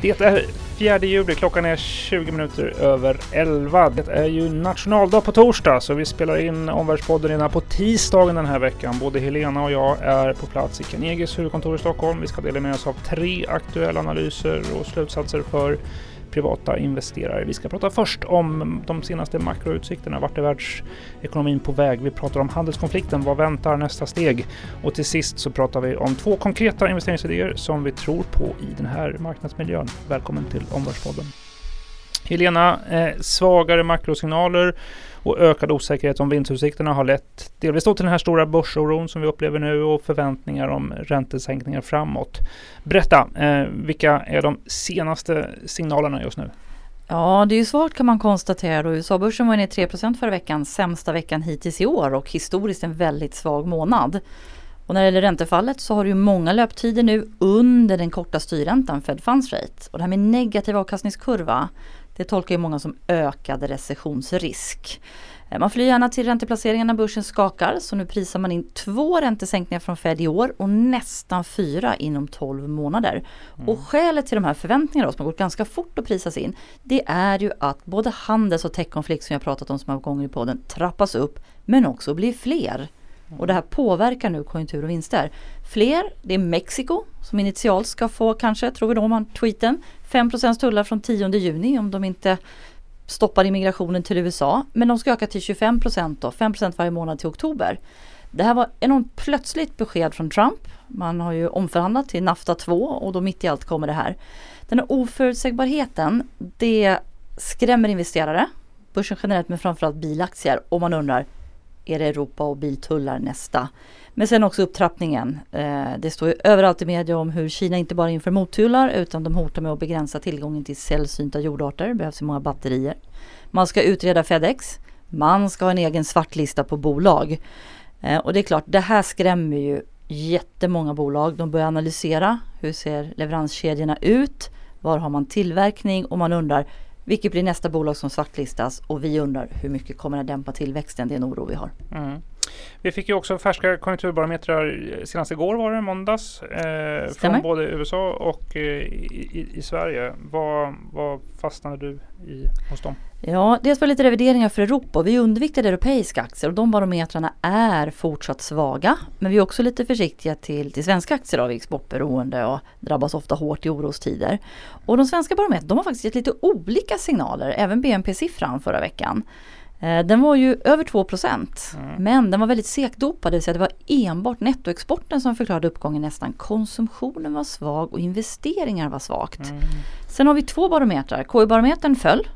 Det är 4 juli, klockan är 20 minuter över 11. Det är ju nationaldag på torsdag så vi spelar in Omvärldspodden redan på tisdagen den här veckan. Både Helena och jag är på plats i Carnegies huvudkontor i Stockholm. Vi ska dela med oss av tre aktuella analyser och slutsatser för privata investerare. Vi ska prata först om de senaste makroutsikterna. Vart är världsekonomin på väg? Vi pratar om handelskonflikten. Vad väntar nästa steg? Och till sist så pratar vi om två konkreta investeringsidéer som vi tror på i den här marknadsmiljön. Välkommen till Omvärldspodden. Helena, eh, svagare makrosignaler och ökad osäkerhet om vinstutsikterna har lett delvis till den här stora börsoron som vi upplever nu och förväntningar om räntesänkningar framåt. Berätta, eh, vilka är de senaste signalerna just nu? Ja, det är ju svårt kan man konstatera. USA-börsen var ner 3% förra veckan, sämsta veckan hittills i år och historiskt en väldigt svag månad. Och när det gäller räntefallet så har du ju många löptider nu under den korta styrräntan, Fed Funds Rate. Och det här med negativ avkastningskurva, det tolkar ju många som ökad recessionsrisk. Eh, man flyr gärna till ränteplaceringarna när börsen skakar så nu prisar man in två räntesänkningar från Fed i år och nästan fyra inom 12 månader. Mm. Och skälet till de här förväntningarna som har gått ganska fort att prisas in det är ju att både handels och techkonflikt som jag pratat om så många gånger i podden trappas upp men också blir fler. Och det här påverkar nu konjunktur och vinster. Fler, det är Mexiko som initialt ska få kanske, tror vi då man tweeten, 5% tullar från 10 juni om de inte stoppar immigrationen till USA. Men de ska öka till 25 då, 5% varje månad till oktober. Det här var enormt plötsligt besked från Trump. Man har ju omförhandlat till NAFTA 2 och då mitt i allt kommer det här. Den här oförutsägbarheten, det skrämmer investerare. Börsen generellt men framförallt bilaktier och man undrar är det Europa och biltullar nästa. Men sen också upptrappningen. Eh, det står ju överallt i media om hur Kina inte bara inför mottullar utan de hotar med att begränsa tillgången till sällsynta jordarter. Det behövs ju många batterier. Man ska utreda Fedex. Man ska ha en egen svartlista på bolag. Eh, och det är klart, det här skrämmer ju jättemånga bolag. De börjar analysera hur ser leveranskedjorna ut? Var har man tillverkning? Och man undrar vilket blir nästa bolag som svartlistas och vi undrar hur mycket kommer att dämpa tillväxten? Det är en oro vi har. Mm. Vi fick ju också färska konjunkturbarometrar senast igår var det, måndags. Eh, från både USA och eh, i, i, Sverige. Vad, vad fastnade du i hos dem? Ja, dels var det lite revideringar för Europa. Vi undviktade europeiska aktier och de barometrarna är fortsatt svaga. Men vi är också lite försiktiga till, till svenska aktier av exportberoende och drabbas ofta hårt i orostider. Och de svenska barometrarna de har faktiskt gett lite olika signaler, även BNP-siffran förra veckan. Eh, den var ju över 2 mm. men den var väldigt sekdopad, det vill säga det var enbart nettoexporten som förklarade uppgången nästan. Konsumtionen var svag och investeringar var svagt. Mm. Sen har vi två barometrar. KI-barometern föll,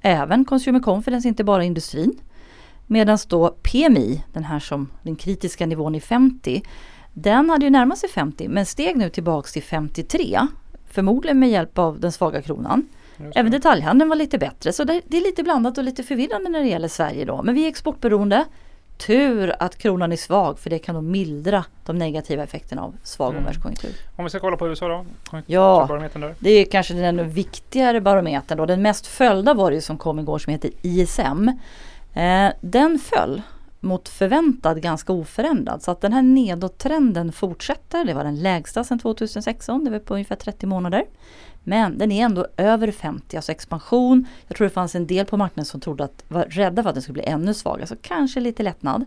även Consumer Confidence, inte bara industrin. Medan då PMI, den här som den kritiska nivån i 50, den hade ju närmat sig 50 men steg nu tillbaks till 53. Förmodligen med hjälp av den svaga kronan. Även detaljhandeln var lite bättre så det, det, är lite blandat och lite förvirrande när det gäller Sverige då. Men vi är exportberoende. Tur att kronan är svag för det kan då mildra de negativa effekterna av svag mm. omvärldskonjunktur. Om vi ska kolla på USA då? Ja, det är kanske den viktigare barometern då. Den mest följda var det som kom igår som heter ISM. Eh, den föll mot förväntad ganska oförändrad. Så att den här nedåttrenden fortsätter. Det var den lägsta sedan 2016, det var på ungefär 30 månader. Men den är ändå över 50, alltså expansion. Jag tror det fanns en del på marknaden som trodde att, var rädda för att den skulle bli ännu svagare, så kanske lite lättnad.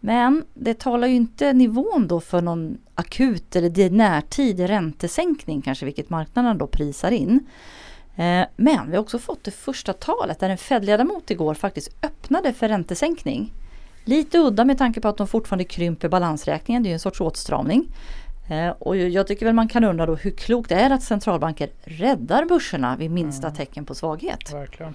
Men det talar ju inte nivån då för någon akut eller närtid räntesänkning kanske, vilket marknaden då prisar in. Eh, men vi har också fått det första talet där en Fed-ledamot igår faktiskt öppnade för räntesänkning. Lite udda med tanke på att de fortfarande krymper balansräkningen, det är ju en sorts åtstramning. Eh, och jag tycker väl man kan undra då hur klokt det är att centralbanker räddar börserna vid minsta mm. tecken på svaghet. Verkligen.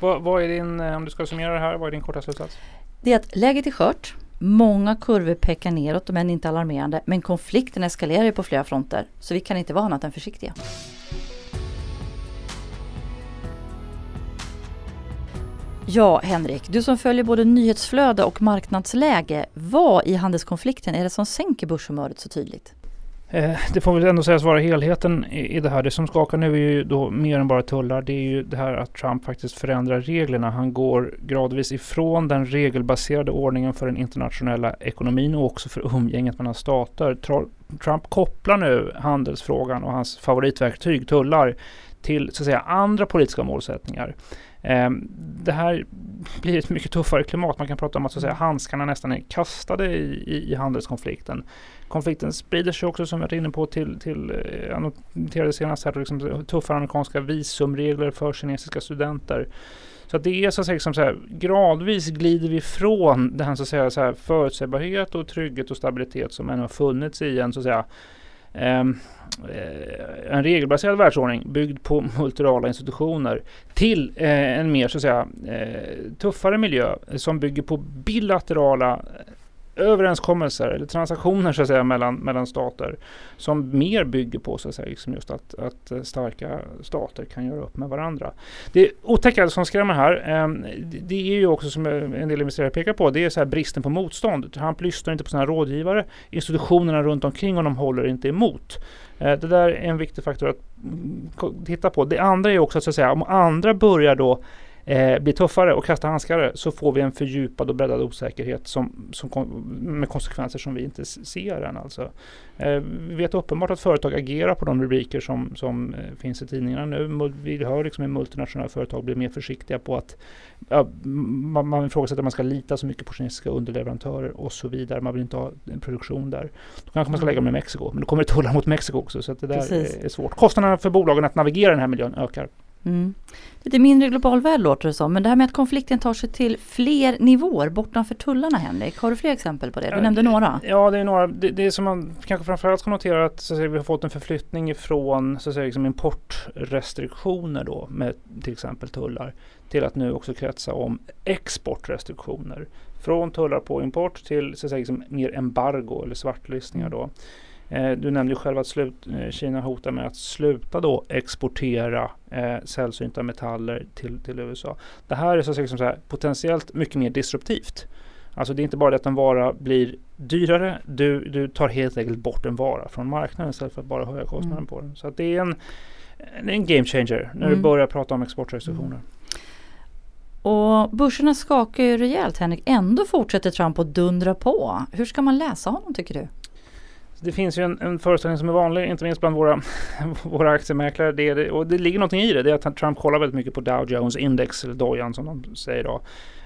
Vad, vad, är din, eh, om du ska summera det här, vad är din korta slutsats? Det är att läget är skört. Många kurvor pekar neråt, men inte alarmerande. Men konflikten eskalerar på flera fronter. Så vi kan inte vara annat än försiktiga. Ja, Henrik, du som följer både nyhetsflöde och marknadsläge. Vad i handelskonflikten är det som sänker börshumöret så tydligt? Eh, det får väl ändå sägas vara helheten i, det här. Det som skakar nu är ju då mer än bara tullar. Det är ju det här att Trump faktiskt förändrar reglerna. Han går gradvis ifrån den regelbaserade ordningen för den internationella ekonomin och också för umgänget mellan stater. Trump kopplar nu handelsfrågan och hans favoritverktyg tullar till så att säga andra politiska målsättningar. Ehm, det här blir ett mycket tuffare klimat. Man kan prata om att, så att säga, handskarna nästan är kastade i, i, i handelskonflikten. Konflikten sprider sig också som jag var inne på till, till eh, jag noterade senast här, liksom, tuffare amerikanska visumregler för kinesiska studenter. Så det är så att säga, liksom så här, gradvis glider vi från den så att säga, så här, förutsägbarhet och trygghet och stabilitet som ännu har funnits i en så att säga Ehm, eh, en regelbaserad världsordning byggd på multilaterala institutioner till eh, en mer så att säga eh, tuffare miljö som bygger på bilaterala överenskommelser eller transaktioner så att säga mellan, mellan stater som mer bygger på så att säga liksom just att, att starka stater kan göra upp med varandra. Det otäcka som skrämmer här, eh, det är ju också som en del investerare pekar på, det är så här bristen på motstånd. Trump lyssnar inte på sina rådgivare, institutionerna runt omkring honom håller inte emot. Eh, det där är en viktig faktor att mm, titta på. Det andra är också att, så att säga, om andra börjar då eh, blir tuffare och kastar handskar så får vi en fördjupad och breddad osäkerhet som, som med konsekvenser som vi inte ser än. Alltså. Eh, vi vet uppenbart att företag agerar på de rubriker som, som eh, finns i tidningarna nu. Vi hör liksom hur multinationella företag blir mer försiktiga på att ja, man, man ifrågasätter att man ska lita så mycket på kinesiska underleverantörer och så vidare. Man vill inte ha en produktion där. Då kanske man ska lägga dem i Mexiko, men då kommer det tullar mot Mexiko också. Så det där är, är svårt. Kostnaderna för bolagen att navigera i den här miljön ökar. Mm. Lite mindre global värld låter det som. Men det här med att konflikten tar sig till fler nivåer bortanför tullarna Henrik. Har du fler exempel på det? Du nämnde några. Ja, det är några. Det, det är som man kanske framförallt ska notera att, så att säga, vi har fått en förflyttning ifrån så att säga, liksom importrestriktioner då med till exempel tullar till att nu också kretsa om exportrestriktioner. Från tullar på import till så att säga, liksom, mer embargo eller svartlistningar då. Eh, du nämnde själv att slut, eh, Kina hotar med att sluta då exportera eh, sällsynta metaller till, till USA. Det här är så, liksom så här, potentiellt mycket mer disruptivt. Alltså det är inte bara det att en vara blir dyrare, du, du tar helt enkelt bort en vara från marknaden istället för att bara höja kostnaden mm. på den. Så att det är en, en game changer när mm. du börjar prata om exportrestriktioner. Mm. Och börserna skakar ju rejält Henrik. Ändå fortsätter Trump att dundra på. Hur ska man läsa honom tycker du? Det finns ju en, en föreställning som är vanlig, inte minst bland våra, våra aktiemäklare. Det det, och det ligger någonting i det. Det är att Trump kollar väldigt mycket på Dow Jones Index, eller Dojan som de säger då.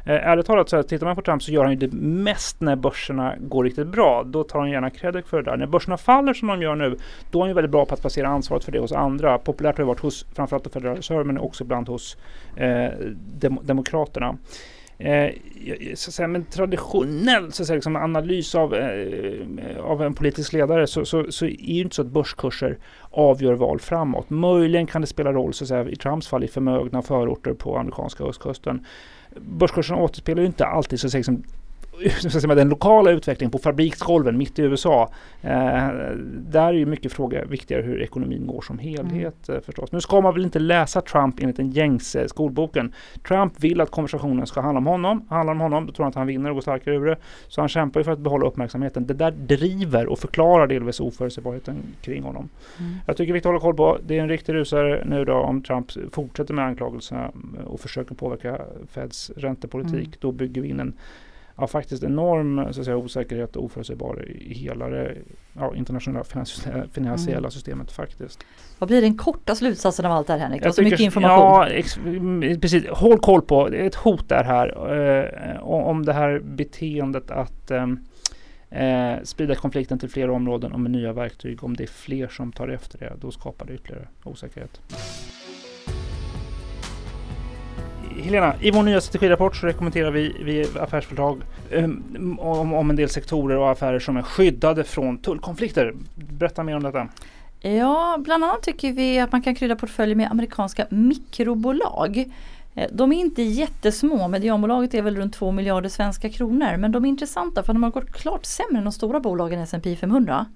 Eh, ärligt talat så här, tittar man på Trump så gör han ju det mest när börserna går riktigt bra. Då tar han gärna credit för det där. När börserna faller som de gör nu, då är han ju väldigt bra på att placera ansvaret för det hos andra. Populärt har det varit hos framförallt Federal Reserve men också ibland hos eh, dem Demokraterna. Eh, så att säga, men traditionell så att säga, liksom analys av, eh, av en politisk ledare så, så, så, är det inte så att börskurser avgör val framåt. Möjligen kan det spela roll så att säga, i Trumps fall i förmögna förorter på amerikanska östkusten. Börskursen återspeglar ju inte alltid så att säga, liksom, den lokala utvecklingen på fabriksgolven mitt i USA. Eh, där är ju mycket fråga viktigare hur ekonomin går som helhet mm. eh, förstås. Nu ska man väl inte läsa Trump enligt den gängse skolboken. Trump vill att konversationen ska handla om honom. Handlar om honom, då tror han att han vinner och går starkare ur det. Så han kämpar ju för att behålla uppmärksamheten. Det där driver och förklarar delvis oförutsägbarheten kring honom. Mm. Jag tycker vi hålla koll på. Det är en riktig rusare nu då om Trump fortsätter med anklagelserna och försöker påverka Feds räntepolitik. Mm. Då bygger vi in en ja, faktiskt enorm så att säga, osäkerhet och oförutsägbar i hela det ja, internationella finansiella mm. systemet faktiskt. Vad blir den korta slutsatsen av allt det här Henrik? Det var så mycket information. Ja, ex, precis. Håll koll på, det är ett hot där här eh, om det här beteendet att ehm, eh, sprida konflikten till fler områden och med nya verktyg. Om det är fler som tar efter det, då skapar det ytterligare osäkerhet. Helena, i vår nya strategirapport så rekommenderar vi, vi affärsföretag um, om, om en del sektorer och affärer som är skyddade från tullkonflikter. Berätta mer om detta. Ja, bland annat tycker vi att man kan krydda portföljer med amerikanska mikrobolag. Eh, de är inte jättesmå, medianbolaget är väl runt 2 miljarder svenska kronor. Men de är intressanta för de har gått klart sämre än de stora bolagen S&P 500.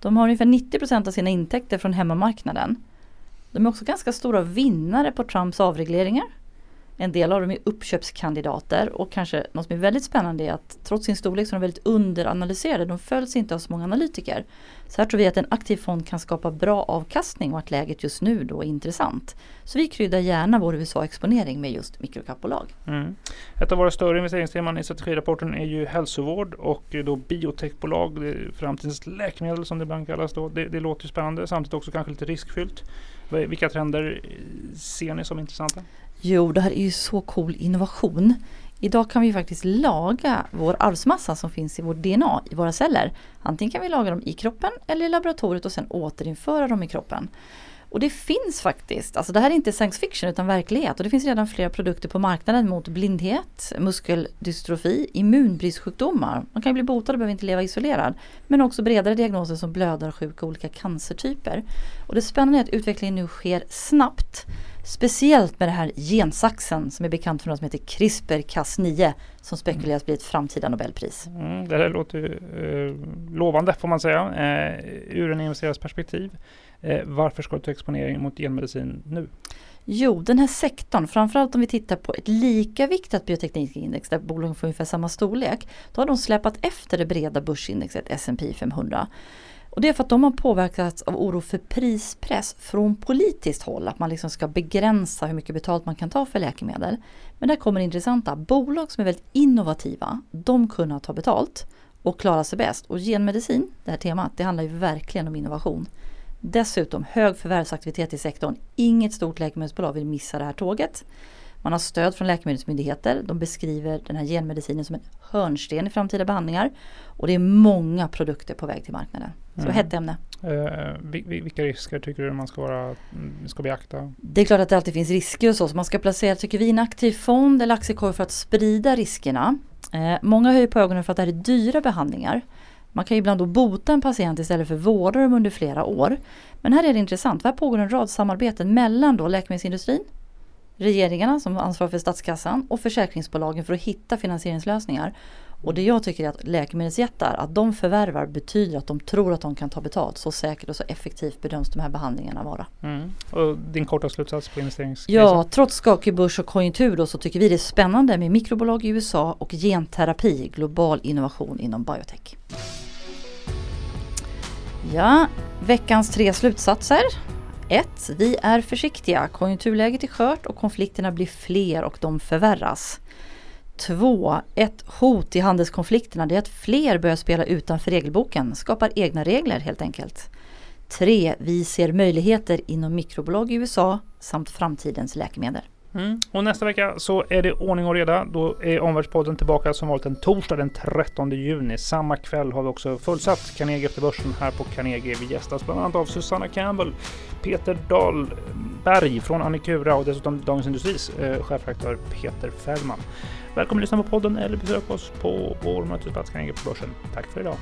De har ungefär 90 procent av sina intäkter från hemmamarknaden. De är också ganska stora vinnare på Trumps avregleringar. En del av dem är uppköpskandidater och kanske något som är väldigt spännande är att trots sin storlek så är de väldigt underanalyserade. De följs inte av så många analytiker. Så här tror vi att en aktiv fond kan skapa bra avkastning och att läget just nu då är intressant. Så vi kryddar gärna vår USA-exponering med just mikrokapbolag. Mm. Ett av våra större investeringsteman i strategirapporten är ju hälsovård och då biotechbolag, framtidens läkemedel som det ibland kallas. Då. Det, det låter spännande, samtidigt också kanske lite riskfyllt. Vilka trender ser ni som intressanta? Jo, det här är ju så cool innovation. Idag kan vi faktiskt laga vår arvsmassa som finns i vårt DNA i våra celler. Antingen kan vi laga dem i kroppen eller i laboratoriet och sen återinföra dem i kroppen. Och det finns faktiskt, alltså det här är inte science fiction utan verklighet och det finns redan flera produkter på marknaden mot blindhet, muskeldystrofi, immunbristsjukdomar. Man kan bli botad och behöver inte leva isolerad. Men också bredare diagnoser som blödarsjuka och olika cancertyper. Och det spännande är att utvecklingen nu sker snabbt. Speciellt med det här gensaxen som är bekant för något som heter CRISPR-Cas9 som spekuleras bli ett framtida Nobelpris. Mm, det här låter eh, lovande får man säga eh, ur en investerares perspektiv. Eh, varför ska du ta exponering mot genmedicin nu? Jo, den här sektorn, framförallt om vi tittar på ett lika viktigt bioteknikindex där bolagen får ungefär samma storlek, då har de släpat efter det breda börsindexet S&P 500. Och det är för att de har påverkats av oro för prispress från politiskt håll. Att man liksom ska begränsa hur mycket betalt man kan ta för läkemedel. Men där kommer det intressanta. Bolag som är väldigt innovativa, de kunna ta betalt och klara sig bäst. Och genmedicin, det här temat, det handlar ju verkligen om innovation. Dessutom hög förvärvsaktivitet i sektorn. Inget stort läkemedelsbolag vill missa det här tåget. Man har stöd från läkemedelsmyndigheter. De beskriver den här genmedicinen som en hörnsten i framtida behandlingar. Och det är många produkter på väg till marknaden. Så mm. hett ämne. Uh, vilka risker tycker du man ska, vara, mm, ska beakta? Det är klart att det alltid finns risker och så. så man ska placera, tycker vi, en aktiv fond eller aktiekorg för att sprida riskerna. Uh, många höjer på ögonen för att det här är dyra behandlingar. Man kan ju ibland då bota en patient istället för vårda dem under flera år. Men här är det intressant, här pågår en rad samarbeten mellan då läkemedelsindustrin, regeringarna som ansvarar för statskassan och försäkringsbolagen för att hitta finansieringslösningar. Och det jag tycker är att läkemedelsjättar, att de förvärvar betyder att de tror att de kan ta betalt. Så säkert och så effektivt bedöms de här behandlingarna vara. Mm. Och din korta slutsats på investeringskrisen? Ja, trots skakig börs och konjunktur då, så tycker vi det är spännande med mikrobolag i USA och genterapi, global innovation inom biotech. Ja, veckans tre slutsatser. 1. Vi är försiktiga. Konjunkturläget är skört och konflikterna blir fler och de förvärras. 2. Ett hot i handelskonflikterna är att fler börjar spela utanför regelboken, skapar egna regler helt enkelt. 3. Vi ser möjligheter inom mikrobolag i USA samt framtidens läkemedel. Mm. Och nästa vecka så är det ordning och reda. Då är Omvärldspodden tillbaka som vanligt en torsdag den 13 juni. Samma kväll har vi också fullsatt Carnegie efter börsen här på Carnegie. Vi gästas bland annat av Susanna Campbell, Peter Dahlberg från Annikura och dessutom Dagens Industris eh, chefredaktör Peter Fällman. Välkommen att lyssna på podden eller besök oss på vår mötesplats Carnegie på Börsen. Tack för idag!